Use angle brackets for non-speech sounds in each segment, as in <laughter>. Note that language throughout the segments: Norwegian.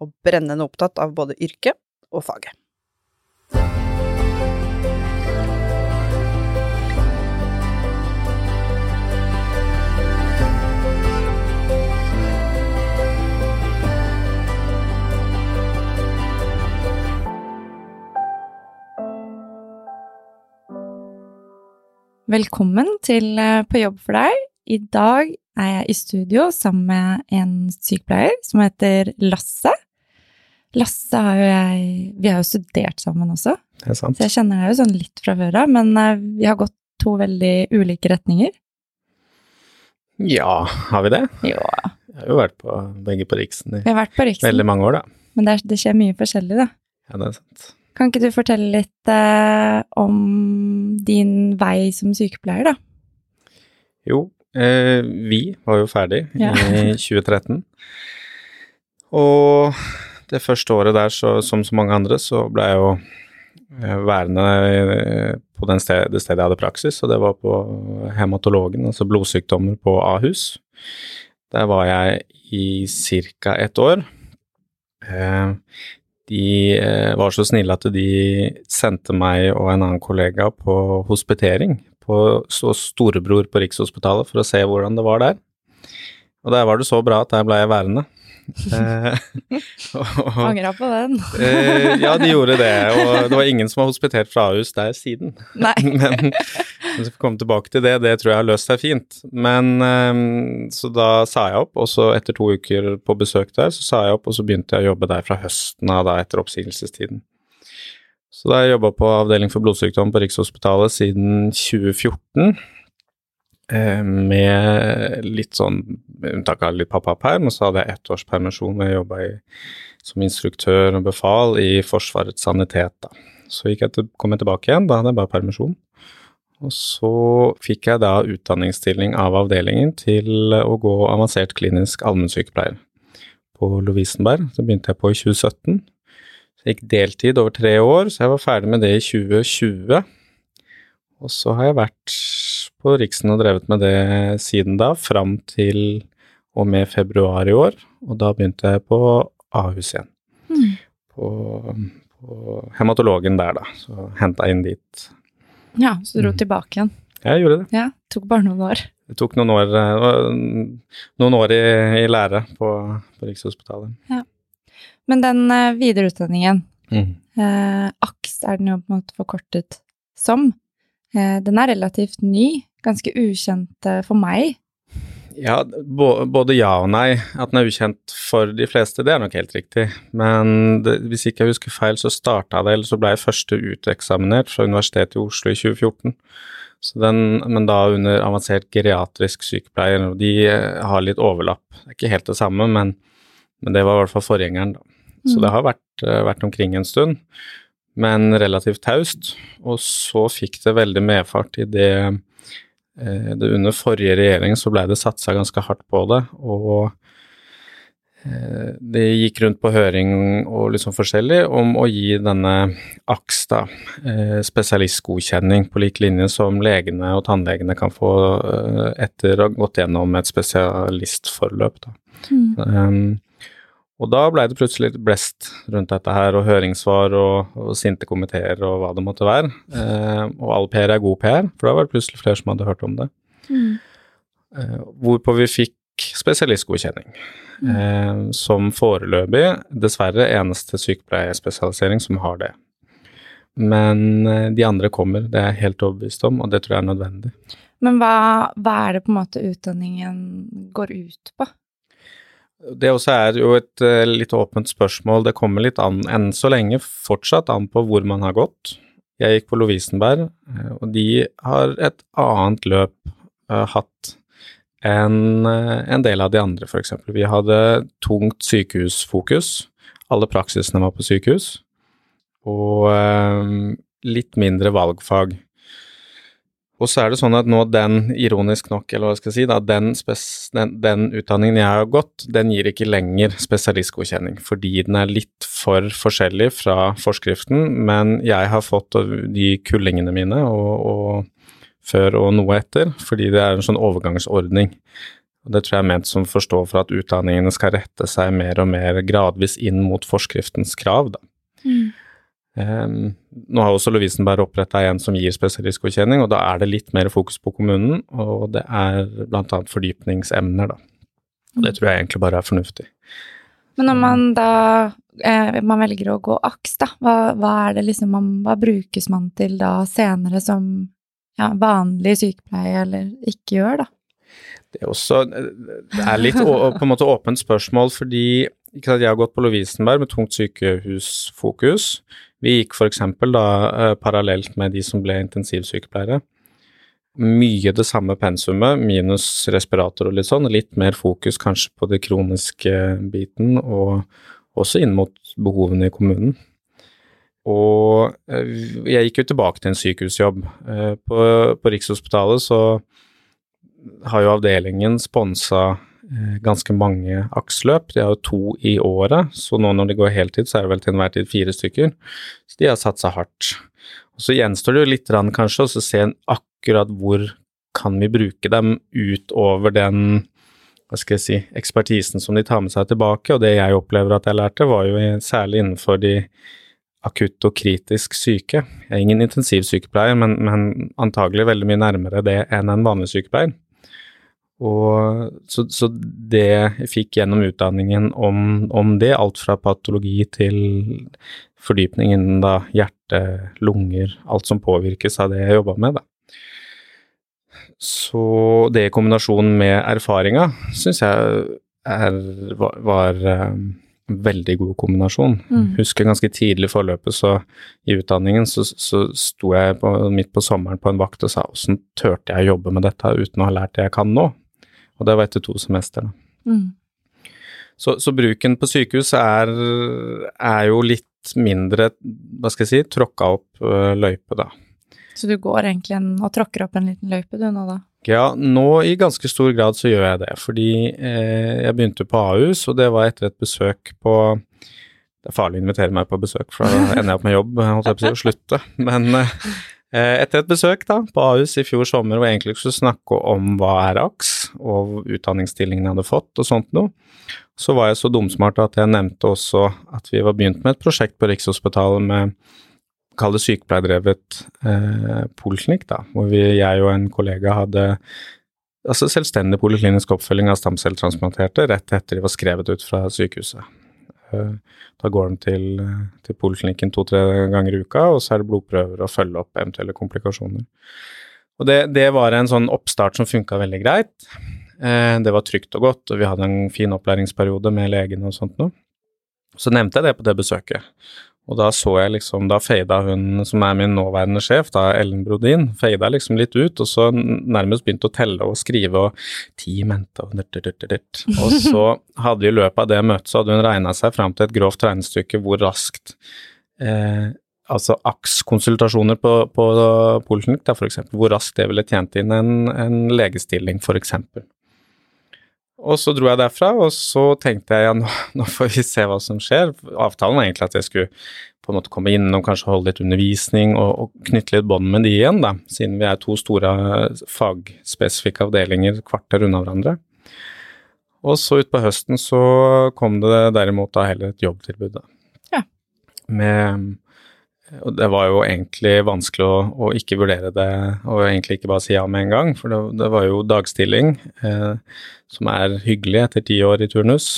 og brennende opptatt av både yrket og faget. Velkommen til eh, På jobb for deg. I dag er jeg i studio sammen med en sykepleier som heter Lasse. Lasse har jo jeg Vi har jo studert sammen også, Det er sant. så jeg kjenner deg jo sånn litt fra før av, men eh, vi har gått to veldig ulike retninger. Ja, har vi det? Jo, Jeg har jo vært på begge på Riksen i vi på Riksen, veldig mange år, da. men det, er, det skjer mye forskjellig, da. Ja, det er sant. Kan ikke du fortelle litt eh, om din vei som sykepleier, da? Jo, eh, vi var jo ferdig Ja. i <laughs> 2013. Og det første året der, så, som så mange andre, så ble jeg jo eh, værende eh, på sted, det stedet jeg hadde praksis, og det var på hematologen, altså blodsykdommer på Ahus. Der var jeg i ca. ett år. Eh, de var så snille at de sendte meg og en annen kollega på hospitering på storebror på Rikshospitalet for å se hvordan det var der. Og der var det så bra at der ble jeg værende. Eh, <laughs> Angra på den. eh, ja, de gjorde det, og det var ingen som har hospitert fra Ahus der siden. Nei. <laughs> Men hvis vi får komme tilbake til det, det tror jeg har løst seg fint. Men eh, så da sa jeg opp, og så etter to uker på besøk der, så sa jeg opp, og så begynte jeg å jobbe der fra høsten av da etter oppsigelsestiden. Så da har jeg jobba på avdeling for blodsykdom på Rikshospitalet siden 2014. eh, Med litt sånn unntak av litt pappaperm, og så hadde jeg ett års permisjon hvor jeg jobba som instruktør og befal i Forsvarets sanitet. da. Så jeg til, kom jeg tilbake igjen, da hadde jeg bare permisjon. Og så fikk jeg da utdanningsstilling av avdelingen til å gå avansert klinisk allmennsykepleier på Lovisenberg. Så begynte jeg på i 2017. Så jeg gikk deltid over tre år, så jeg var ferdig med det i 2020. Og så har jeg vært på Riksen og drevet med det siden da, fram til og med februar i år. Og da begynte jeg på Ahus igjen. Mm. På, på hematologen der, da. Så henta inn dit. Ja, så du dro Mm. tilbake igjen. Jeg gjorde det. Ja, tok bare noen år. Det tok noen år, eh, noen år i, i lære på, på Rikshospitalet. Men den eh, videreutdanningen, Mm. eh, AKS er den jo på en måte forkortet som. Eh, den er relativt ny, ganske ukjent eh, for meg. Ja, både ja og nei. At den er ukjent for de fleste, det er nok helt riktig. Men det, hvis ikke jeg husker feil, så starta det, eller så ble jeg første uteksaminert fra Universitetet i Oslo i 2014. Så den, men da under avansert geriatrisk sykepleier, og de eh, har litt overlapp. Det er ikke helt det samme, men, men det var i hvert fall forgjengeren, da. Så Mm. det har vært, vært omkring en stund, men relativt taust. Og så fikk det veldig medfart i det eh, det Under forrige regjering så ble det satsa ganske hardt på det, og eh, det gikk rundt på høring og sånn forskjellig om å gi denne AKS da, eh, spesialistgodkjenning på lik linje som legene og tannlegene kan få etter å ha gått gjennom et spesialistforløp. Da. Mm. Um, og da ble det plutselig litt blest rundt dette her, og høringssvar og, og sinte komiteer og hva det måtte være. Eh, og all PR er god PR, for da var det plutselig flere som hadde hørt om det. Mm. Eh, hvorpå vi fikk spesialistgodkjenning, eh, som foreløpig dessverre eneste sykepleierspesialisering som har det. Men eh, de andre kommer, det er jeg helt overbevist om, og det tror jeg er nødvendig. Men hva, hva er det på en måte utdanningen går ut på? Det også er jo et eh, litt åpent spørsmål. Det kommer litt an, enn så lenge fortsatt an på hvor man har gått. Jeg gikk på Lovisenberg, eh, og de har et annet løp uh, hatt enn en del av de andre, f.eks. Vi hadde tungt sykehusfokus. Alle praksisene var på sykehus. Og uh, litt mindre valgfag. Og så er det sånn at nå den, ironisk nok, eller hva skal jeg si, da, den, den, den, utdanningen jeg har gått, den gir ikke lenger spesialistgodkjenning, fordi den er litt for forskjellig fra forskriften, men jeg har fått de kullingene mine og, og før og noe etter, fordi det er en sånn overgangsordning. Og Det tror jeg er ment som forstå for at utdanningene skal rette seg mer og mer gradvis inn mot forskriftens krav. da. Mm. Um, nå har også Lovisenberg oppretta en som gir spesialistgodkjenning, og da er det litt mer fokus på kommunen, og det er bl.a. fordypningsemner, da. Det tror jeg egentlig bare er fornuftig. Men når man da eh, man velger å gå AKS, da, hva, hva, er det liksom man, hva brukes man til da senere som ja, vanlig sykepleie eller ikke gjør, da? Det er også det er litt å, på en måte åpent spørsmål, fordi jeg har gått på Lovisenberg med tungt sykehusfokus. Vi gikk f.eks. da eh, parallelt med de som ble intensivsykepleiere. Mye det samme pensumet, minus respirator og litt sånn. Litt mer fokus kanskje på det kroniske biten, og også inn mot behovene i kommunen. Og eh, jeg gikk jo tilbake til en sykehusjobb. Eh, på, på Rikshospitalet så har jo avdelingen sponsa ganske mange aksløp. De har jo to i året, så nå når de går heltid, så er det vel til enhver tid fire stykker. Så de har satsa hardt. Og Så gjenstår det jo litt kanskje å se akkurat hvor kan vi bruke dem utover den hva skal jeg si, ekspertisen som de tar med seg tilbake. Og det jeg opplever at jeg lærte, var jo særlig innenfor de akutt og kritisk syke. Jeg er ingen intensivsykepleier, men, men antagelig veldig mye nærmere det enn en vanlig sykepleier. Og så, så, det jeg fikk gjennom utdanningen om, om, det, alt fra patologi til fordypning innen da hjerte, lunger, alt som påvirkes av det jeg jobba med, da. Så det i kombinasjon med erfaringa syns jeg er, var, var um, veldig god kombinasjon. Mm. Husker ganske tidlig i forløpet, så i utdanningen så, så sto jeg på, midt på sommeren på en vakt og sa åssen turte jeg å jobbe med dette uten å ha lært det jeg kan nå? Og det var etter to semester. Mm. Så, så, bruken på sykehus er, er, jo litt mindre, hva skal jeg si, tråkka opp uh, løype, da. Så du går egentlig en, og tråkker opp en liten løype du nå, da? Ja, nå i ganske stor grad så gjør jeg det. Fordi eh, jeg begynte på Ahus, og det var etter et besøk på Det er farlig å invitere meg på besøk, for da ender jeg opp med jobb, holdt jeg på å si, og slutte. Men Eh, etter et besøk da, på Ahus i fjor sommer hvor jeg egentlig skulle snakke om hva er AKS, og utdanningsstillingen jeg hadde fått og sånt noe, så var jeg så dumsmart at jeg nevnte også at vi var begynt med et prosjekt på Rikshospitalet med kall det sykepleierdrevet eh, poliklinikk, da, hvor vi, jeg og en kollega hadde altså selvstendig poliklinisk oppfølging av stamcelletransplanterte rett etter de var skrevet ut fra sykehuset. Eh, da går de til, til poliklinikken to-tre ganger i uka, og så er det blodprøver og følge opp eventuelle komplikasjoner. Og det, det var en sånn oppstart som funka veldig greit. Eh, det var trygt og godt, og vi hadde en fin opplæringsperiode med legen og sånt noe. Så nevnte jeg det på det besøket, og da så jeg liksom, da fada hun som er min nåværende sjef, da Ellen Brodin, fada liksom litt ut, og så nærmest begynte å telle og skrive og ti mente og dirt, dirt, dirt. Og så hadde i løpet av det møtet så hadde hun regna seg fram til et grovt regnestykke hvor raskt eh, altså AKS-konsultasjoner på, på poliklinikk, da for eksempel, hvor raskt det ville tjent inn en, en legestilling, for eksempel. Og så dro jeg derfra, og så tenkte jeg ja, nå, <laughs> nå, får vi se hva som skjer. Avtalen var egentlig at jeg skulle på en måte komme inn og kanskje holde litt undervisning og, og knytte litt bånd med de igjen, da, siden vi er to store fagspesifikke avdelinger kvarter unna hverandre. Og så utpå høsten så kom det derimot da heller et jobbtilbud, da. Ja. Med og det var jo egentlig vanskelig å, å, ikke vurdere det og egentlig ikke bare si ja med en gang, for det, det var jo dagstilling, eh, som er hyggelig etter ti år i turnus.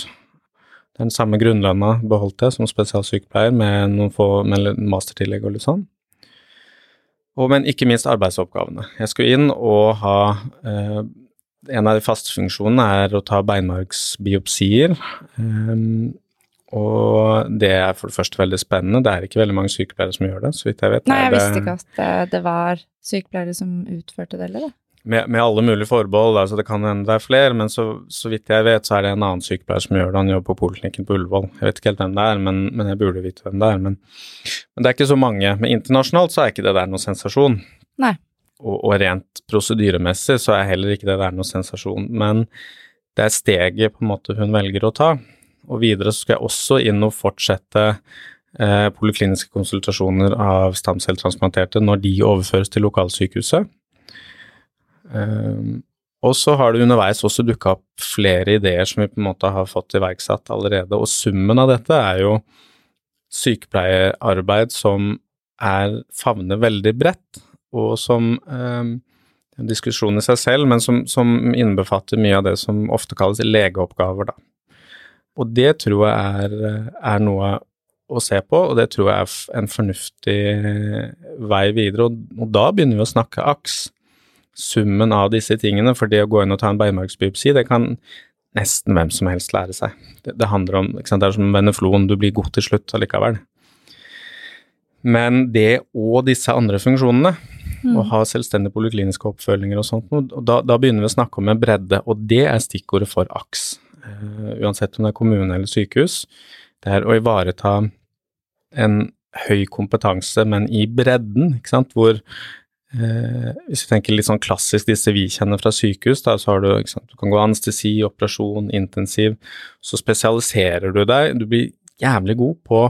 Den samme grunnlønna beholdt jeg som spesialsykepleier med noen få med mastertillegg og litt sånn. Og, men ikke minst arbeidsoppgavene. Jeg skulle inn og ha eh, En av de faste funksjonene er å ta beinmargsbiopsier. Eh, og det er for det første veldig spennende. Det er ikke veldig mange sykepleiere som gjør det, så vidt jeg vet. Nei, jeg visste ikke at det var sykepleiere som utførte det, eller? med, med, alle mulige forbehold, altså det kan hende det er flere, men så, så, vidt jeg vet, så er det en annen sykepleier som gjør det. Han jobber på poliklinikken på Ullevål. Jeg vet ikke helt hvem det er, men, men jeg burde vite hvem det er. Men, men, det er ikke så mange. Men internasjonalt så er ikke det der noen sensasjon. Nei. Og, og rent prosedyremessig så er heller ikke det der noen sensasjon. Men det er steget på en måte hun velger å ta. Og videre så skal jeg også inn og fortsette eh, polikliniske konsultasjoner av stamcelletransplanterte når de overføres til lokalsykehuset. Eh, og så har det underveis også dukka opp flere ideer som vi på en måte har fått iverksatt allerede, og summen av dette er jo sykepleierarbeid som er favner veldig bredt, og som eh, en diskusjon i seg selv, men som, som, innbefatter mye av det som ofte kalles legeoppgaver, da. Og det tror jeg er, er noe å se på, og det tror jeg er en fornuftig vei videre, og, og da begynner vi å snakke aks summen av disse tingene, for det å gå inn og ta en beinmargsbiopsi, det kan nesten hvem som helst lære seg. Det, det handler om ikke sant, Det er som veneflon, du blir god til slutt allikevel. Men det og disse andre funksjonene, mm. å ha selvstendige polikliniske oppfølginger og sånt, og da, da, begynner vi å snakke om en bredde, og det er stikkordet for AKS. Uh, uansett om det er kommune eller sykehus. Det er å ivareta en høy kompetanse, men i bredden, ikke sant, hvor Eh, hvis vi tenker litt sånn klassisk disse vi kjenner fra sykehus, da, så har du sant, du kan gå anestesi, operasjon, intensiv. Så spesialiserer du deg. Du blir jævlig god på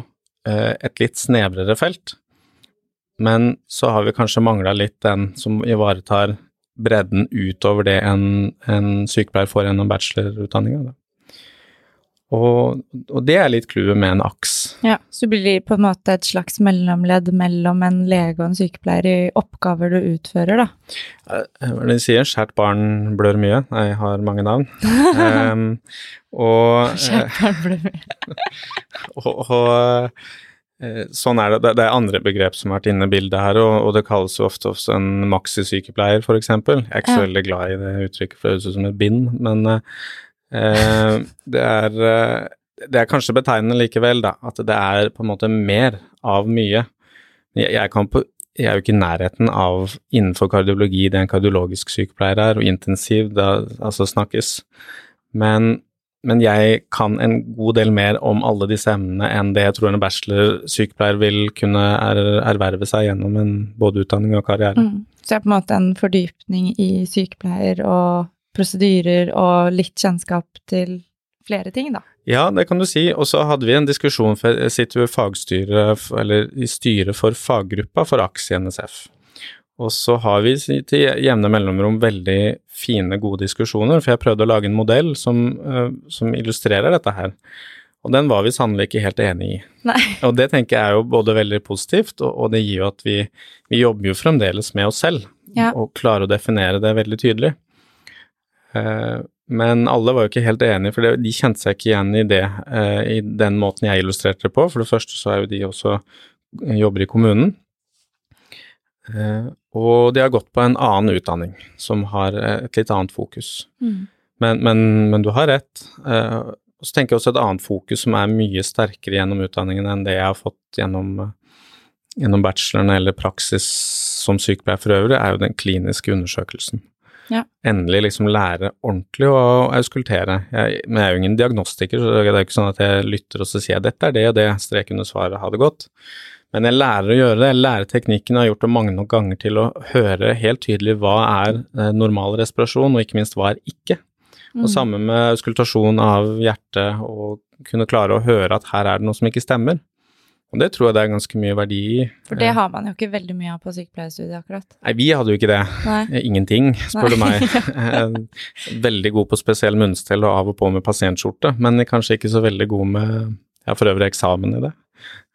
eh, et litt snevrere felt. Men så har vi kanskje mangla litt den som ivaretar bredden utover det en, en sykepleier får gjennom bachelorutdanninga. Og, og, det er litt clouet med en aks. Ja, Så du blir på en måte et slags mellomledd mellom en lege og en sykepleier i oppgaver du utfører, da? Hva er det de sier? Skjært barn blør mye. Nei, Jeg har mange navn. <laughs> um, og Skjært barn blør mye. <laughs> og, og eh, Sånn er det. Det er andre begrep som har vært inne i bildet her, og, det kalles jo ofte også en maxisykepleier, f.eks. Jeg er ikke så veldig glad i det uttrykket, for det høres ut som et bind, men Eh, det, er, eh, det er kanskje betegnende likevel, da, at det er på en måte mer av mye. Jeg, jeg, på, jeg er jo ikke i nærheten av innenfor kardiologi det en kardiologisk sykepleier er, og intensiv, det altså snakkes. Men, men, jeg kan en god del mer om alle disse emnene enn det jeg tror en bachelorsykepleier vil kunne er, erverve seg gjennom en både utdanning og karriere. Mm. Så det er på en måte en fordypning i sykepleier og prosedyrer og litt kjennskap til flere ting, da. Ja, det kan du si. Og så hadde vi en diskusjon, for jeg sitter jo i fagstyret, eller i styret for faggruppa for AKS i NSF. Og så har vi til jevne mellomrom veldig fine, gode diskusjoner, for jeg prøvde å lage en modell som, uh, som illustrerer dette her. Og den var vi sannelig ikke helt enig i. Nei. <laughs> Og det tenker jeg er jo både veldig positivt, og, og det gir jo at vi, vi jobber jo fremdeles med oss selv, ja. og klarer å definere det veldig tydelig. Eh, men alle var jo ikke helt enige, for de kjente seg ikke igjen i det, eh, i den måten jeg illustrerte det på. For det første så er jo de også eh, jobber i kommunen. Og de har gått på en annen utdanning som har et litt annet fokus. Mm. Men, men, men, du har rett. Og så tenker jeg også et annet fokus som er mye sterkere gjennom utdanningen enn det jeg har fått gjennom, gjennom bacheloren eller praksis som sykepleier for øvrig, er jo den kliniske undersøkelsen. Ja. Endelig liksom lære ordentlig å auskultere. Jeg, men jeg er jo ingen diagnostiker, så det er ikke sånn at jeg lytter og så sier jeg dette er det og det, strek under svaret, ha det godt. Men jeg lærer å gjøre det, jeg lærer teknikken, jeg har gjort det mange nok ganger til å høre helt tydelig hva er eh, normal respirasjon, og ikke minst hva er ikke. Mm. Og samme med auskultasjon av hjertet, og kunne klare å høre at her er det noe som ikke stemmer. Og det tror jeg det er ganske mye verdi i. For det har man jo ikke veldig mye av på sykepleierstudiet, akkurat. Nei, vi hadde jo ikke det. Nei. Ingenting, spør du meg. <laughs> veldig god på spesiell munnstell og av og på med pasientskjorte, men kanskje ikke så veldig god med Jeg har for øvrig eksamen i det.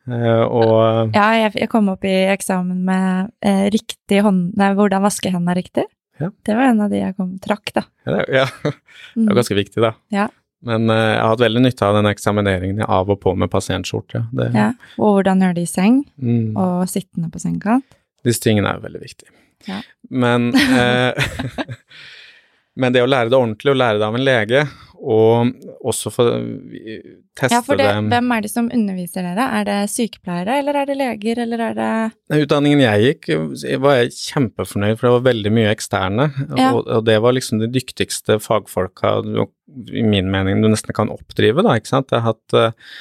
Eh, og Ja, jeg, kom opp i eksamen med eh, riktig hånd... Nei, hvordan vaske hendene riktig. Ja. Det var en av de jeg kom trakk, da. Ja, det, ja. det er mm. ganske viktig, da. Ja. Men uh, jeg har hatt veldig nytte av den eksamineringen av og på med pasientskjorte. Det, ja, Og hvordan gjøre det i seng, mm. og sittende på sengekant. Disse tingene er jo veldig viktige. Ja. Men, uh, <laughs> men det å lære det ordentlig, å lære det av en lege, Og også for teste Ja, for det, det hvem er det som underviser dere? Er det sykepleiere, eller er det leger, eller er det Utdanningen jeg gikk, var jeg kjempefornøyd, for det var veldig mye eksterne. Ja. Og, og det var liksom de dyktigste fagfolka i min mening du nesten kan oppdrive, da, ikke sant. Jeg har hatt eh,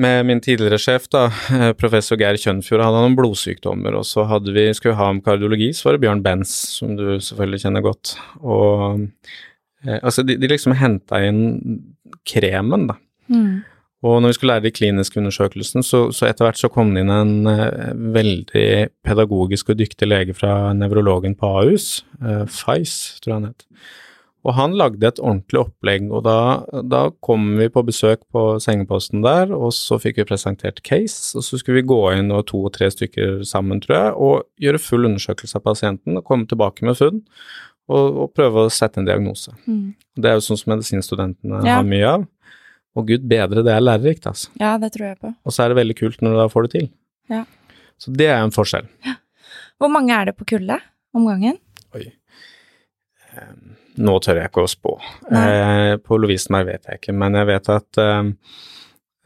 med min tidligere sjef, da, eh, professor Geir Kjønfjord, hadde han noen blodsykdommer, og så hadde vi, skulle vi ha om kardiologi, så var det Bjørn Benz, som du selvfølgelig kjenner godt. Og altså, de, de liksom henta inn kremen, da. Mm. Og når vi skulle lære de kliniske undersøkelsene, så, så etter hvert så kom det inn en uh, veldig pedagogisk og dyktig lege fra nevrologen på Ahus, uh, Fais, tror jeg han het. Og han lagde et ordentlig opplegg, og da, da kom vi på besøk på sengeposten der, og så fikk vi presentert case, og så skulle vi gå inn og to og tre stykker sammen, tror jeg, og gjøre full undersøkelse av pasienten og komme tilbake med funn, og, og prøve å sette en diagnose. Mm. Det er jo sånn som medisinstudentene Ja. har mye av. Og gud bedre, det er lærerikt, altså. Ja, det tror jeg på. Og så er det veldig kult når du da får det til. Ja. Så det er en forskjell. Hvor mange er det på kullet om gangen? Oi. Nå tør jeg ikke å spå. Eh, på Lovisenberg vet jeg ikke, men jeg vet at eh,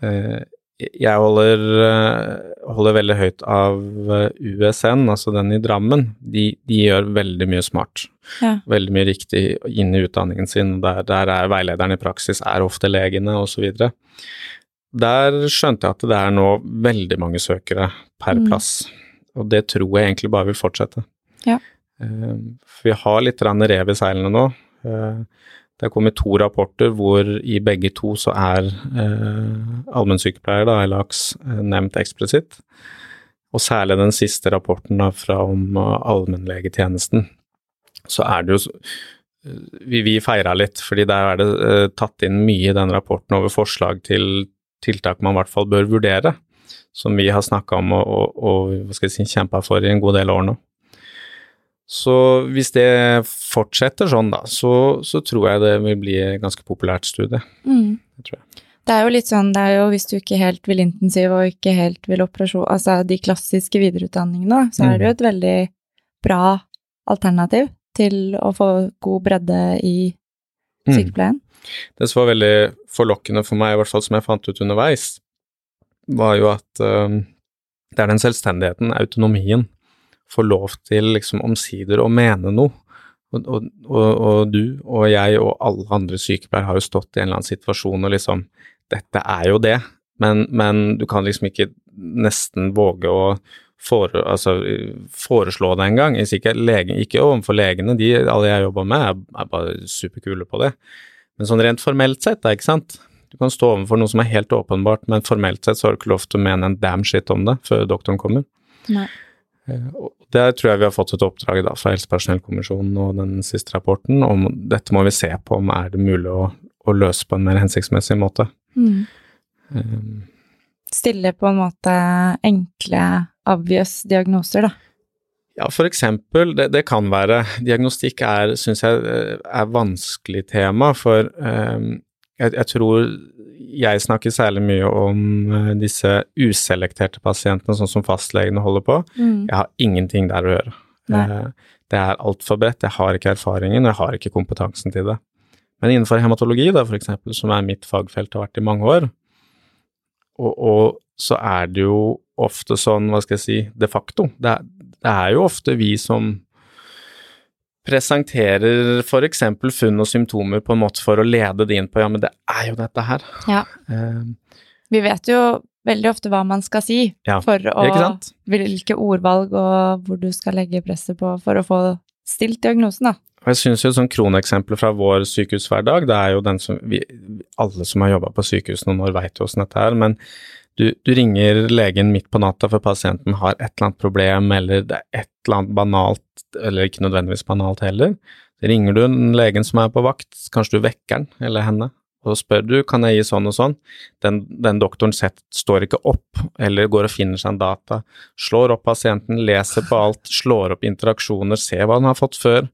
eh, jeg holder, eh, holder veldig høyt av eh, USN, altså den i Drammen. De, de gjør veldig mye smart. Ja. Veldig mye riktig inn i utdanningen sin. Der, der er veilederen i praksis er ofte legene, osv. Der skjønte jeg at det er nå veldig mange søkere per Mm. plass, og det tror jeg egentlig bare vil fortsette. Ja. Eh, For vi har litt rev i seilene nå. Eh, Det er kommet to rapporter hvor i begge to så er eh, allmennsykepleier, da, eller eh, nevnt eksplisitt. Og særlig den siste rapporten da, fra om eh, allmennlegetjenesten, så er det jo vi, vi feira litt, fordi der er det eh, tatt inn mye i den rapporten over forslag til tiltak man i hvert fall bør vurdere, som vi har snakka om og, og, og si, kjempa for i en god del år nå. Så hvis det fortsetter sånn, da, så, så tror jeg det vil bli et ganske populært studie. Mm. Det tror jeg. Det er jo litt sånn, det er jo hvis du ikke helt vil intensiv og ikke helt vil operasjon, altså de klassiske videreutdanningene, så er det jo et veldig bra alternativ til å få god bredde i Mm. sykepleien. Det som var veldig forlokkende for meg, i hvert fall som jeg fant ut underveis, var jo at eh, det er den selvstendigheten, autonomien, får lov til liksom omsider å mene noe. Og, og, og, og du og jeg og alle andre sykepleiere har jo stått i en eller annen situasjon og liksom Dette er jo det, men, men du kan liksom ikke nesten våge å for, altså, foreslå det engang. Ikke, ikke overfor legene, de alle jeg jobber med, er, er bare superkule på det. Men sånn rent formelt sett, da, ikke sant. Du kan stå overfor noe som er helt åpenbart, men formelt sett så har du ikke lov til å mene en damn shit om det før doktoren kommer. Nei. Eh, Der tror jeg vi har fått et oppdrag da fra Helsepersonellkommisjonen og den siste rapporten om dette må vi se på om er det mulig å, å løse på en mer hensiktsmessig måte. Mm. Um, Stille på en måte enkle, obvious diagnoser, da. Ja, for eksempel, det, det kan være Diagnostikk er, syns jeg, eh, er vanskelig tema, for eh, jeg, jeg tror jeg snakker særlig mye om eh, disse uselekterte pasientene, sånn som fastlegene holder på. Mm. Jeg har ingenting der å gjøre. Nei. Eh, Det er altfor bredt, jeg har ikke erfaringen, jeg har ikke kompetansen til det. Men innenfor hematologi, da, for eksempel, som er mitt fagfelt har vært i mange år, og, og så er det jo ofte sånn, hva skal jeg si, de facto. Det er, det er jo ofte vi som presenterer eksempel funn og symptomer på en måte for å lede det inn på ja, men det er jo dette her. Ja. Uh, Vi vet jo veldig ofte hva man skal si Ja, for å? Hvilke ordvalg og hvor du skal legge presset på for å få stilt diagnosen, da. Og jeg synes jo sånn kroneksempel fra vår sykehushverdag, det er jo den som vi, Alle som har jobba på sykehus noen år, veit jo åssen dette er, men du, du ringer legen midt på natta for pasienten har et eller annet problem, eller det er et eller annet banalt, eller ikke nødvendigvis banalt heller. Så ringer du den legen som er på vakt, kanskje du vekker den, eller henne, og så spør du kan jeg gi sånn og sånn. Den, den doktoren sett, står ikke opp, eller går og finner seg en data, slår opp pasienten, leser på alt, slår opp interaksjoner, ser hva han har fått før,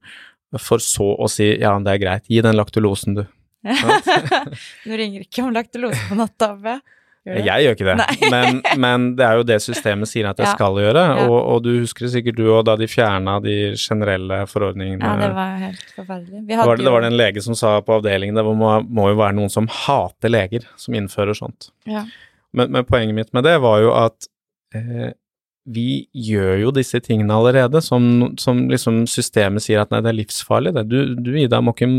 for så å si ja, det er greit, gi den laktulosen, du. <laughs> du ringer ikke om laktulose på natta, Abbe. Gjør? Jeg gjør ikke det, <laughs> men, men det er jo det systemet sier at jeg Ja. skal gjøre. Og, og du husker sikkert du òg, da de fjerna de generelle forordningene. Ja, det var helt forferdelig. Vi Det var, det var det en lege som sa på avdelingen det må, må jo være noen som hater leger, som innfører sånt. ja. Men, men poenget mitt med det var jo at eh, vi gjør jo disse tingene allerede, som, som liksom systemet sier at nei, det er livsfarlig. Det. Du, du Ida, må ikke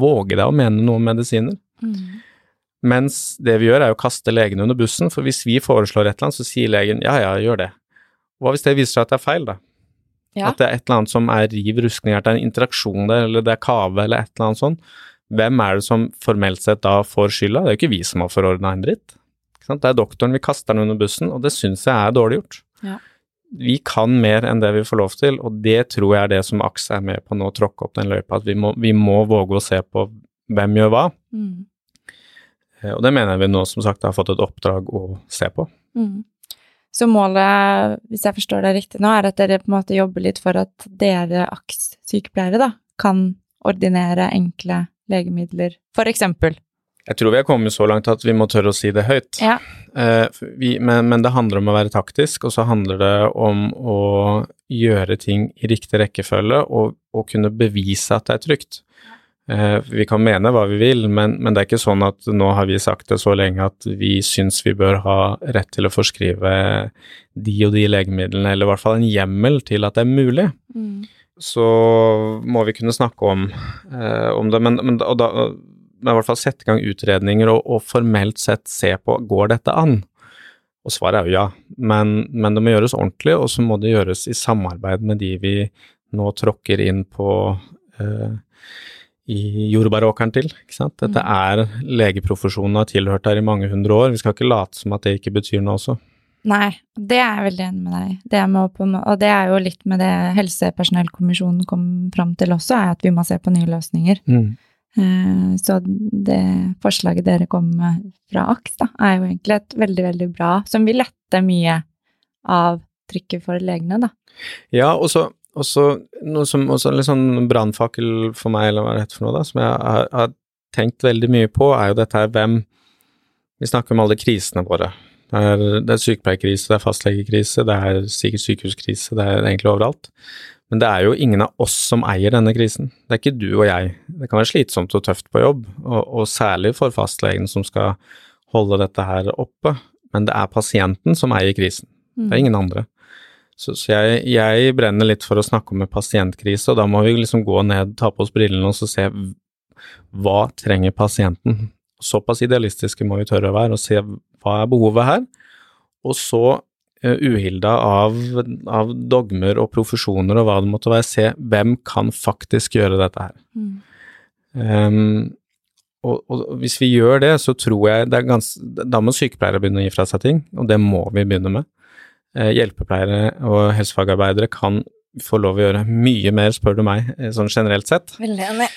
våge deg å mene noe om medisiner. Mm. Mens det vi gjør er å kaste legen under bussen, for hvis vi foreslår et eller annet, så sier legen ja, ja, gjør det. Hva hvis det viser seg at det er feil, da? Ja. At det er et eller annet som er riv ruskende, at det er en interaksjon der, eller det er kave, eller et eller annet sånt. Hvem er det som formelt sett da får skylda? Det er jo ikke vi som har forordna en dritt. Det er doktoren, vi kaster den under bussen, og det syns jeg er dårlig gjort. Ja. Vi kan mer enn det vi får lov til, og det tror jeg er det som AKS er med på nå, å tråkke opp den løypa, at vi må, vi må våge å se på hvem gjør hva. Mm. Eh, Og det mener jeg vi nå som sagt har fått et oppdrag å se på. Mm. Så målet, hvis jeg forstår det riktig nå, er at dere på en måte jobber litt for at dere AKS-sykepleiere da, kan ordinere enkle legemidler, for eksempel. Jeg tror vi er kommet så langt at vi må tørre å si det høyt. Ja. Eh, vi, men, men det handler om å være taktisk, og så handler det om å gjøre ting i riktig rekkefølge og, og kunne bevise at det er trygt. Eh, vi kan mene hva vi vil, men, men det er ikke sånn at nå har vi sagt det så lenge at vi syns vi bør ha rett til å forskrive de og de legemidlene, eller i hvert fall en hjemmel til at det er mulig. Mm. så må vi kunne snakke om, eh, om det, men, men, og da, men i hvert fall sette i gang utredninger og, og formelt sett se på går dette an. Og svaret er jo ja, men, men det må gjøres ordentlig, og så må det gjøres i samarbeid med de vi nå tråkker inn på eh, i jordbæråkeren til. Ikke sant? Dette er legeprofesjonen har tilhørt her i mange hundre år. Vi skal ikke late som at det ikke betyr noe også. Nei, det er jeg veldig enig med deg. Det med Og det er jo litt med det Helsepersonellkommisjonen kom fram til også, er at vi må se på nye løsninger. Mm. Så det forslaget dere kom med fra AKS, da, er jo egentlig et veldig, veldig bra Som vil lette mye av trykket for legene, da. Ja, og så og så noe som også er litt sånn brannfakkel for meg, eller hva det heter for noe, da, som jeg har, har tenkt veldig mye på, er jo dette her hvem Vi snakker om alle krisene våre. Det er, det er sykepleierkrise, det er fastlegekrise, det er sikkert sykehuskrise, det er egentlig overalt. Men det er jo ingen av oss som eier denne krisen. Det er ikke du og jeg. Det kan være slitsomt og tøft på jobb, og, og særlig for fastlegen som skal holde dette her oppe, men det er pasienten som eier krisen. Det er ingen andre. Så, så jeg, jeg brenner litt for å snakke om en pasientkrise, og da må vi liksom gå ned, ta på oss brillene og så se hva trenger pasienten. Såpass idealistiske må vi tørre å være og se hva er behovet her, og så uh, uhilda av, av dogmer og profesjoner og hva det måtte være, se hvem kan faktisk gjøre dette her. Mm. Um, og, og hvis vi gjør det, så tror jeg det er gans, Da må sykepleiere begynne å gi fra seg ting, og det må vi begynne med. Eh, hjelpepleiere og helsefagarbeidere kan få lov å gjøre mye mer, spør du meg, eh, sånn generelt sett. Veldig enig.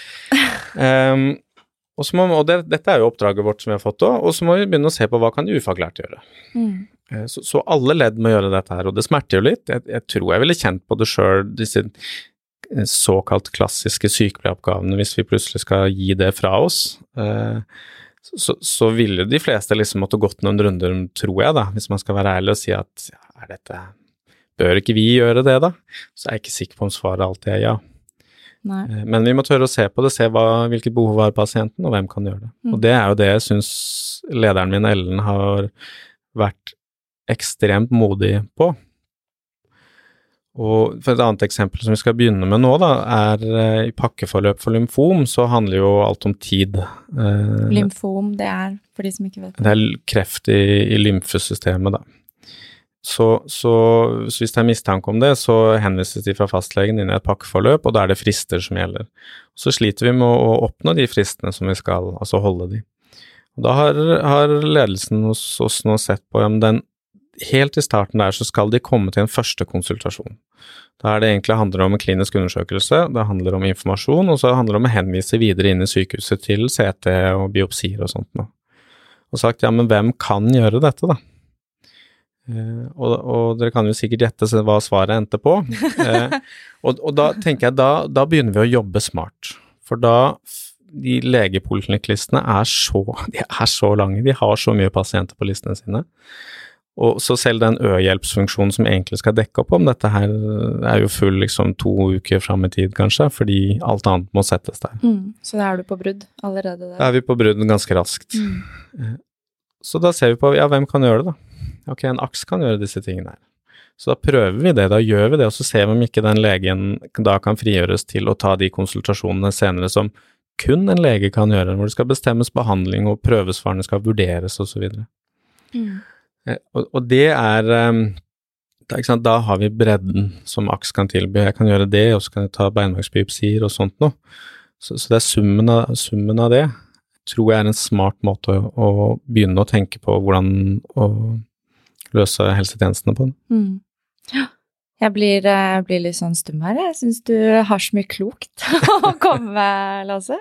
Um, <laughs> og, så må, og det, dette er jo oppdraget vårt som vi har fått òg, og så må vi begynne å se på hva kan de ufaglærte gjøre. Mm. Eh, Så, så alle ledd må gjøre dette her, og det smerter jo litt. Jeg, jeg tror jeg ville kjent på det sjøl, disse såkalt klassiske sykepleieroppgavene, hvis vi plutselig skal gi det fra oss. Uh, Så, så ville de fleste liksom måtte gått noen runder, tror jeg, da, hvis man skal være ærlig og si at ja, er dette Bør ikke vi gjøre det, da? Så er jeg ikke sikker på om svaret alltid er ja. Nei. Eh, Men vi må tørre å se på det, se hva, hvilket behov har pasienten, og hvem kan gjøre det. Mm. Og det er jo det jeg syns lederen min, Ellen, har vært ekstremt modig på. Og for et annet eksempel som vi skal begynne med nå, da, er eh, i pakkeforløp for lymfom, så handler jo alt om tid. Eh, Lymfom, det er for de som ikke vet. det er kreft i, i lymfesystemet, da. Så, så, så hvis det er mistanke om det, så henvises de fra fastlegen inn i et pakkeforløp, og da er det frister som gjelder. Så sliter vi med å oppnå de fristene som vi skal, altså holde de. Og da har, har ledelsen hos oss nå sett på om den Helt i starten der så skal de komme til en første konsultasjon. Da er det egentlig handler om en klinisk undersøkelse, det handler om informasjon, og så handler det om å henvise videre inn i sykehuset til CT og biopsier og sånt noe. Og sagt ja, men hvem kan gjøre dette, da? Eh, og, og dere kan jo sikkert gjette hva svaret endte på. <laughs> Eh, og, og da tenker jeg da, da begynner vi å jobbe smart. For da de legepoliklinikklistene er så, de er så lange, de har så mye pasienter på listene sine. Og så selv den ø-hjelpsfunksjonen som egentlig skal dekke opp om dette her, er jo full liksom to uker fram i tid, kanskje, fordi alt annet må settes der. Mm. Så da er du på brudd allerede der? Da er vi på brudd ganske raskt. Mm. Så da ser vi på ja, hvem kan gjøre det, da? Ok, en aks kan gjøre disse tingene her. Så da prøver vi det, da gjør vi det, og så ser vi om ikke den legen da kan frigjøres til å ta de konsultasjonene senere som kun en lege kan gjøre, hvor det skal bestemmes behandling og prøvesvarene skal vurderes osv. Mm. Eh, Og, og det er um, da, sant, da har vi bredden som AKS kan tilby. Jeg kan gjøre det, og så kan jeg ta beinmargsbiopsier og sånt noe. Så, så det er summen av, summen av det tror jeg er en smart måte å, å begynne å tenke på hvordan å løse helsetjenestene på. Mm. Ja. Jeg blir, eh, blir litt sånn stum her. Jeg syns du har så mye klokt <laughs> å komme med, Lasse.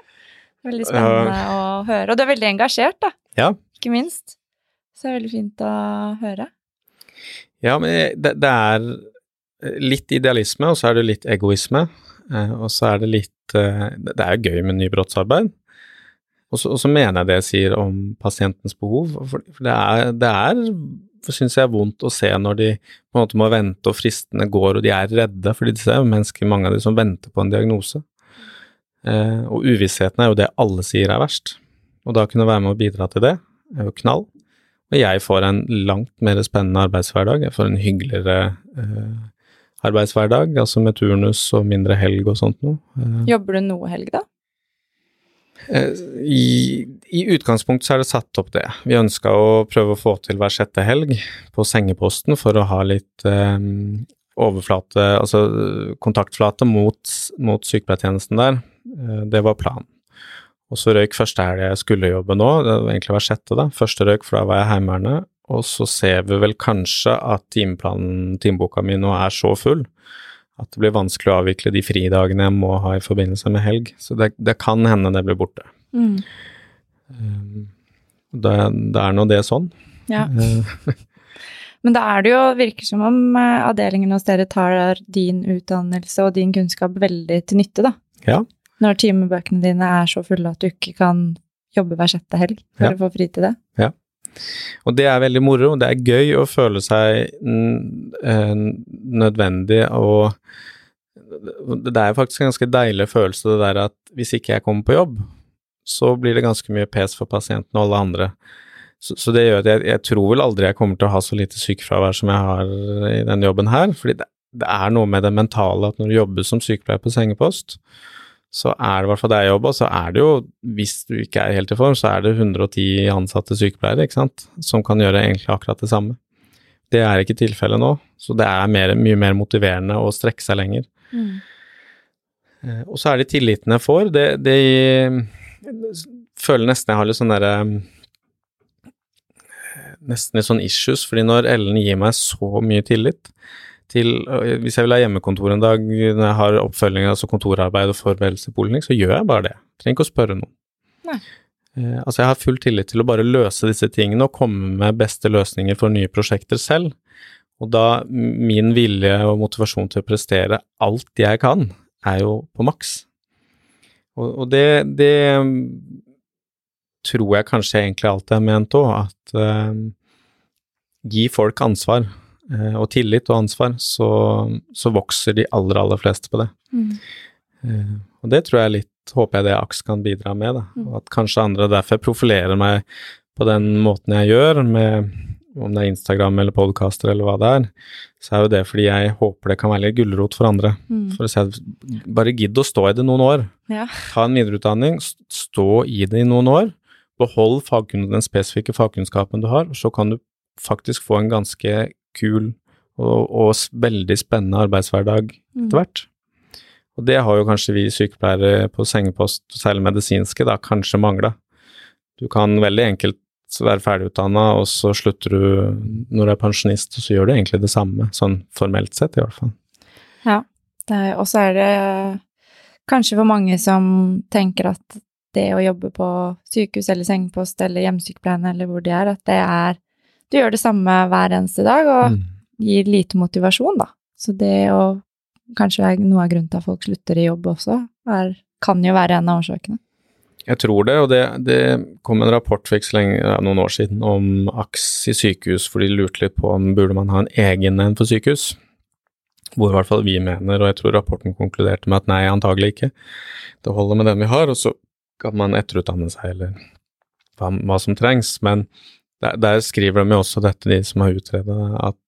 Veldig spennende å høre. Og du er veldig engasjert, da. Ja. Ikke minst. Så det er veldig fint å høre. Ja, men det, det er litt idealisme, og så er det litt egoisme. eh, Og så er det litt eh, Det er jo gøy med nybrottsarbeid. Og så, og så mener jeg det jeg sier om pasientens behov. For det er, det er syns jeg er vondt å se når de på en måte må vente, og fristene går, og de er redde, fordi disse er jo mennesker, mange av de som venter på en diagnose. Eh, og uvissheten er jo det alle sier er verst. Og da kunne være med å bidra til det, er jo knall. Og jeg får en langt mer spennende arbeidshverdag. Jeg får en hyggeligere eh, arbeidshverdag, altså med turnus og mindre helg og sånt noe. Eh, Jobber du noe helg, da? Eh, I, I utgangspunktet så er det satt opp det. Vi ønska å prøve å få til hver sjette helg på sengeposten for å ha litt eh, overflate, altså kontaktflate mot, mot sykepleiertjenesten der. Eh, det var planen. Og så røyk første helg jeg skulle jobbe nå, det var egentlig hver sjette, da. Første røyk, for da var jeg Heimevernet. Og så ser vi vel kanskje at timeplanen, timeboka mi nå er så full at det blir vanskelig å avvikle de fridagene jeg må ha i forbindelse med helg. Så det, det kan hende det blir borte. Mm. Um, det, det er nå det sånn. Ja. Uh, <laughs> Men da er det jo, virker som om eh, avdelingen hos dere tar din utdannelse og din kunnskap veldig til nytte, da. Ja. Når timebøkene dine er så fulle at du ikke kan jobbe hver sjette helg for Ja. å få fri til det. Og det er veldig moro. Det er gøy å føle seg eh, nødvendig og Det er faktisk en ganske deilig følelse det der at hvis ikke jeg kommer på jobb, så blir det ganske mye pes for pasienten og alle andre. Så, så det gjør at jeg, jeg tror vel aldri jeg kommer til å ha så lite sykefravær som jeg har i denne jobben her. fordi det, det er noe med det mentale at når du jobber som sykepleier på sengepost, så er det i hvert fall der jeg jobber, så er det jo, hvis du ikke er helt i form, så er det 110 ansatte sykepleiere, ikke sant, som kan gjøre egentlig akkurat det samme. Det er ikke tilfellet nå, så det er mer, mye mer motiverende å strekke seg lenger. Mm. Og så er det tilliten jeg får, det, det føler nesten jeg har litt sånn derre Nesten litt sånn issues, fordi når Ellen gir meg så mye tillit til øh, Hvis jeg vil ha hjemmekontor en dag når jeg har oppfølging, altså kontorarbeid og forberedelse i poliklinikk, så gjør jeg bare det. Jeg Trenger ikke å spørre noen. Nei. Eh, altså, jeg har full tillit til å bare løse disse tingene og komme med beste løsninger for nye prosjekter selv. Og da min vilje og motivasjon til å prestere alt jeg kan, er jo på maks. Og, og det, det tror jeg kanskje egentlig alt jeg har ment òg, at eh, gi folk ansvar og tillit og ansvar, så, så vokser de aller, aller fleste på det. Mm. Eh, og det tror jeg litt, håper jeg det AKS kan bidra med, da. Mm. Og at kanskje andre derfor profilerer meg på den måten jeg gjør, med om det er Instagram eller podcaster eller hva det er, så er jo det fordi jeg håper det kan være litt gulrot for andre. Mm. For å si bare gidd å stå i det noen år. Ja. Ta en videreutdanning, stå i det i noen år. Behold den spesifikke fagkunnskapen du har, og så kan du faktisk få en ganske kul og, og veldig spennende arbeidshverdag Mm. etter hvert. Og det har jo kanskje vi sykepleiere på sengepost, særlig medisinske, da kanskje mangla. Du kan veldig enkelt være ferdigutdanna, og så slutter du når du er pensjonist, og så gjør du egentlig det samme, sånn formelt sett i hvert fall. Er- Og så er det kanskje for mange som tenker at det å jobbe på sykehus eller sengepost eller hjemmesykepleien eller hvor de er, at det er Du gjør det samme hver eneste dag og Mm. gir lite motivasjon, da. Så det å Kanskje noe av grunnen til at folk slutter i jobb også, er, kan jo være en av årsakene. Jeg tror det, og det, det kom en rapport for ikke så lenge, ja, noen år siden om AKS i sykehus, for de lurte litt på om burde man ha en egen en for sykehus. Hvor i hvert fall vi mener, og jeg tror rapporten konkluderte med at nei, antagelig ikke. Det holder med den vi har, og så kan man etterutdanne seg, eller hva, hva som trengs. Men der, der, skriver de jo også dette, de som har utredet, at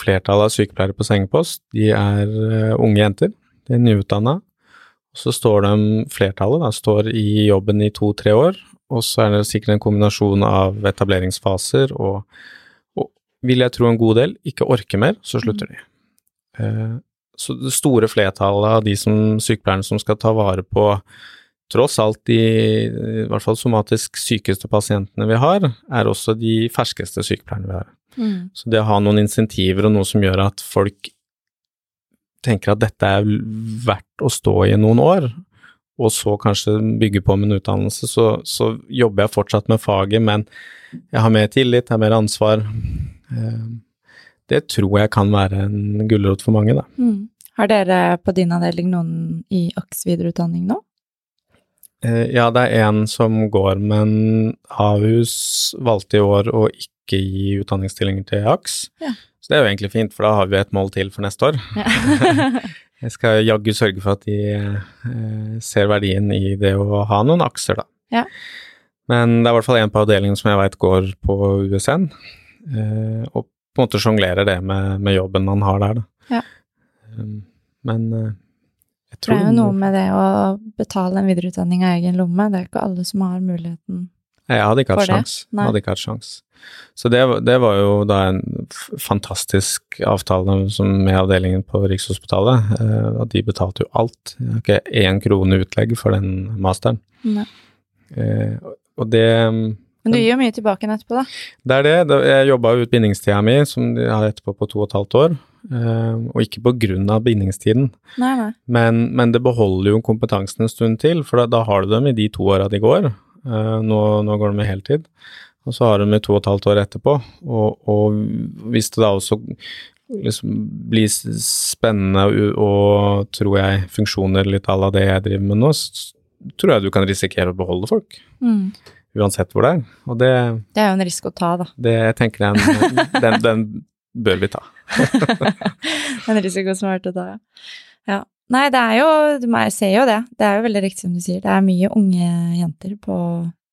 flertallet av sykepleiere på sengepost, de er uh, unge jenter. De er nyutdanna, så står de, flertallet, da, står i jobben i to-tre år, og så er det sikkert en kombinasjon av etableringsfaser og, og vil jeg tro en god del, ikke orker mer, så slutter de. Eh, så det store flertallet av de som, sykepleierne som skal ta vare på tross alt de i hvert fall somatisk sykeste pasientene vi har, er også de ferskeste sykepleierne vi har. Mm. Så det å ha noen insentiver og noe som gjør at folk tenker at dette er verdt å stå i noen år, og så kanskje bygge på min utdannelse, så, så jobber jeg fortsatt med faget, men jeg har mer tillit, jeg har mer ansvar. Eh, det tror jeg kan være en gulrot for mange, da. Mm. Har dere på din avdeling noen i AKS videreutdanning nå? Eh, ja, det er en som går, men Ahus valgte i år å ikke gi utdanningsstillinger til AKS. Ja. Så det er jo egentlig fint, for da har vi et mål til for neste år. Ja. <laughs> jeg skal jaggu sørge for at de eh, ser verdien i det å ha noen akser, da. Ja. Men det er i hvert fall en på avdelingen som jeg veit går på USN, eh, og på en måte sjonglerer det med, med, jobben han har der, da. Ja. Um, men eh, Det er jo noe med det å betale en videreutdanning av egen lomme, det er ikke alle som har muligheten jeg hadde ikke hatt sjans. Jeg hadde ikke hatt sjans. Så det, det, var jo da en fantastisk avtale med avdelingen på Rikshospitalet. Eh, at de betalte jo alt. Jeg har ikke én krone utlegg for den masteren. Eh, og det Men du gir jo mye tilbake etterpå, da. Det er det. Jeg jobba ut bindingstida mi, som de har etterpå på to og et halvt år. Uh, og ikke på grunn av bindingstiden, nei, nei. Men, men, det beholder jo kompetansen en stund til, for da, da har du dem i de to åra de går. Uh, nå, nå, går de med heltid. Og så har de to og et halvt år etterpå. Og, og hvis det da også liksom blir spennende og, og, tror jeg, funksjoner litt à la det jeg driver med nå, så tror jeg du kan risikere å beholde folk. Mm. Uansett hvor det er. Og det Det er jo en risiko å ta, da. Det tenker jeg den, den, bør vi ta. <laughs> en risiko som er verdt å ta, ja. ja. Nei, det er jo Jeg ser jo det. Det er jo veldig riktig som du sier. Det er mye unge jenter på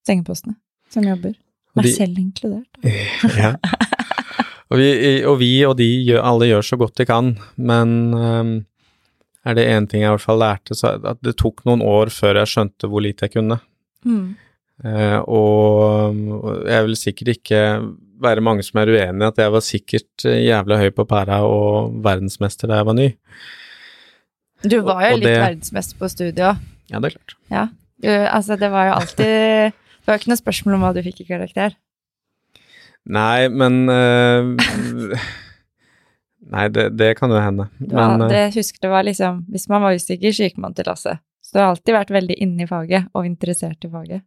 sengepostene som jobber. Meg selv inkludert. <laughs> ja. Og vi, og vi, og de gjør, alle gjør så godt de kan, men um, er det én ting jeg i hvert fall lærte, så at det tok noen år før jeg skjønte hvor lite jeg kunne. Mm. Uh, og jeg vil sikkert ikke være mange som er uenig i at jeg var sikkert jævla høy på pæra og verdensmester da jeg var ny. Du var jo og, og litt det... verdensmester på studiet Ja, det er klart. Ja. Du, altså, det var jo alltid <laughs> Det var ikke noe spørsmål om hva du fikk i karakter. Nei, men uh, <laughs> Nei, det, det, kan jo hende. Men, uh, det husker det var liksom Hvis man var usikker, så gikk man til Lasse. Så du har alltid vært veldig inne i faget og interessert i faget.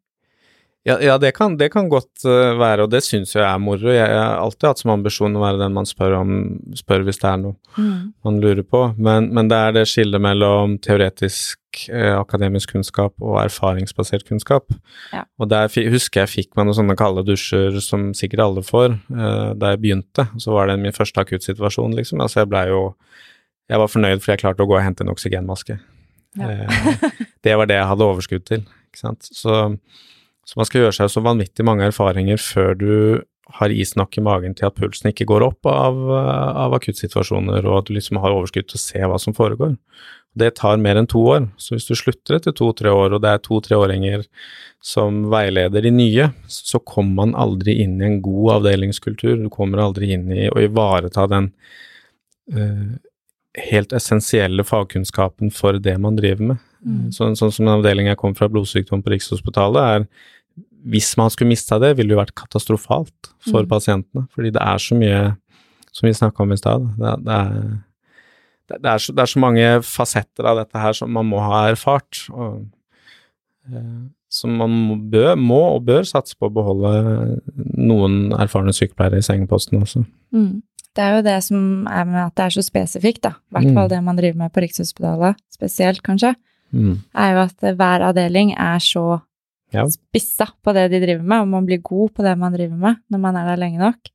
Ja, ja det, kan, det, kan, godt uh, være, og det syns jeg er moro. Jeg, har alltid hatt som ambisjon å være den man spør om, spør hvis det er noe mm. man lurer på. Men, men, det er det skillet mellom teoretisk eh, akademisk kunnskap og erfaringsbasert kunnskap. Ja. Og der husker jeg fikk meg noen sånne kalde dusjer som sikkert alle får, eh, da jeg begynte. Så var det min første akuttsituasjon, liksom. Altså jeg blei jo Jeg var fornøyd fordi jeg klarte å gå og hente en oksygenmaske. Ja. eh, det var det jeg hadde overskudd til, ikke sant. Så så man skal gjøre seg så vanvittig mange erfaringer før du har is nok i magen til at pulsen ikke går opp av, av akuttsituasjoner, og at du liksom har overskudd til å se hva som foregår. Det tar mer enn to år, så hvis du slutter etter to-tre år, og det er to-treåringer som veileder de nye, så kommer man aldri inn i en god avdelingskultur. Du kommer aldri inn i å ivareta den uh, helt essensielle fagkunnskapen for det man driver med. Mm. Sånn, sånn som en avdeling jeg kom fra, blodsykdom på Rikshospitalet, er hvis man skulle mista det, ville det vært katastrofalt for mm. pasientene. Fordi det er så mye, som vi snakka om i stad, det, det, det, det, er så, så mange fasetter av dette her som man må ha erfart. og eh, som man bør, må og bør satse på å beholde noen erfarne sykepleiere i sengeposten også. Mm. Det er jo det som er med at det er så spesifikt, da. I hvert fall mm. det man driver med på Rikshospitalet, spesielt kanskje, mm. er jo at hver avdeling er så Ja. spissa på det de driver med, og man blir god på det man driver med når man er der lenge nok.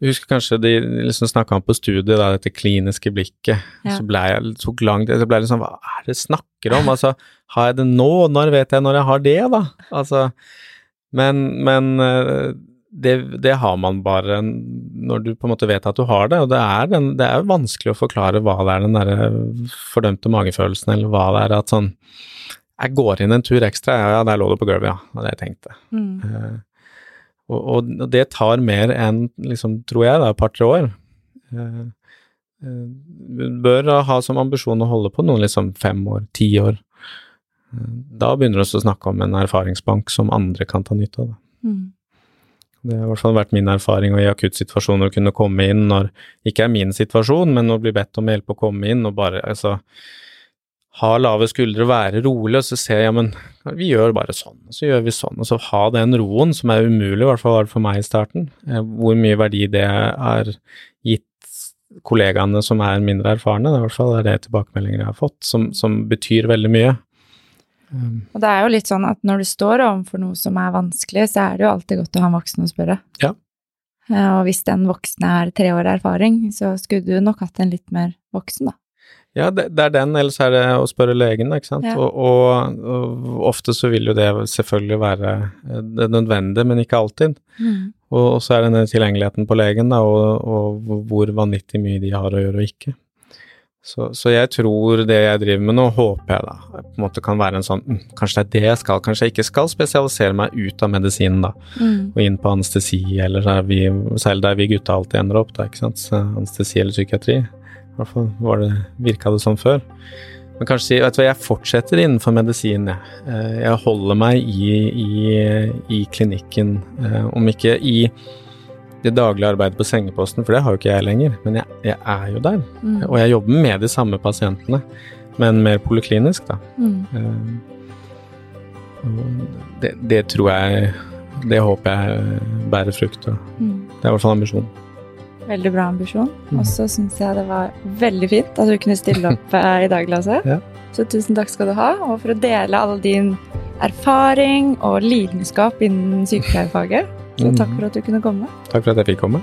Jeg husker kanskje de liksom snakka om på studiet, da, dette kliniske blikket. Ja. Så ble jeg tok lang tid, så ble jeg liksom Hva er det jeg snakker om? Altså, har jeg det nå? Når vet jeg når jeg har det, da? Altså Men, men eh, det, det har man bare når du på en måte vet at du har det, og det er, den, det er vanskelig å forklare hva det er den derre fordømte magefølelsen, eller hva det er at sånn Jeg går inn en tur ekstra, ja, der lå det på gulvet, ja. Det var det jeg tenkte. Mm. Uh, og, og det tar mer enn, liksom, tror jeg, da, et par-tre år. Du bør ha som ambisjon å holde på noen liksom fem år, ti år. Da begynner vi å snakke om en erfaringsbank som andre kan ta nytte av. Mm. Det har i hvert fall vært min erfaring og i akuttsituasjoner kunne komme inn når ikke er min situasjon, men å bli bedt om hjelp å komme inn og bare altså ha lave skuldre, være rolig, og så se ja, men vi gjør bare sånn, og så gjør vi sånn, og så ha den roen som er umulig, i hvert fall var det for meg i starten. Eh, Hvor mye verdi det er gitt kollegaene som er mindre erfarne, det er i hvert fall det tilbakemeldinger jeg har fått, som, som betyr veldig mye. Um, Og det er jo litt sånn at når du står overfor noe som er vanskelig, så er det jo alltid godt å ha en voksen å spørre. Ja. Eh, Og hvis den voksne er tre år erfaring, så skulle du nok hatt en litt mer voksen, da. Ja, det, det er den, ellers er det å spørre legen, ikke sant. Ja. Og, og, og ofte så vil jo det selvfølgelig være eh, det nødvendige, men ikke alltid. Og, og så er det den tilgjengeligheten på legen, da, og, og hvor vanvittig mye de har å gjøre og ikke. Så, så jeg tror det jeg driver med nå, håper jeg da, på en måte kan være en sånn mm, Kanskje det er det jeg skal, kanskje jeg ikke skal spesialisere meg ut av medisinen, da, Mm. og inn på anestesi, eller der vi, særlig der vi gutta alltid ender opp, da, ikke sant. Så anestesi eller psykiatri. I hvert fall var det, virka det sånn før. Men kanskje si, vet du hva, jeg fortsetter innenfor medisin, jeg. Eh, Jeg holder meg i, i, i klinikken, eh, om ikke i det daglige arbeidet på sengeposten, for det har jo ikke jeg lenger, men jeg, jeg er jo der. Mm. Og jeg jobber med de samme pasientene, men mer poliklinisk, da. Mm. Eh, Det, det tror jeg Det håper jeg bærer frukt. Mm. det er i hvert fall ambisjonen. Veldig bra ambisjon. Mm. Og så syns jeg det var veldig fint at du kunne stille opp <laughs> eh, i dag, Lasse. Ja. Så tusen takk skal du ha, og for å dele all din erfaring og lidenskap innen sykepleierfaget. Så takk for at du kunne komme. Takk for at jeg fikk komme.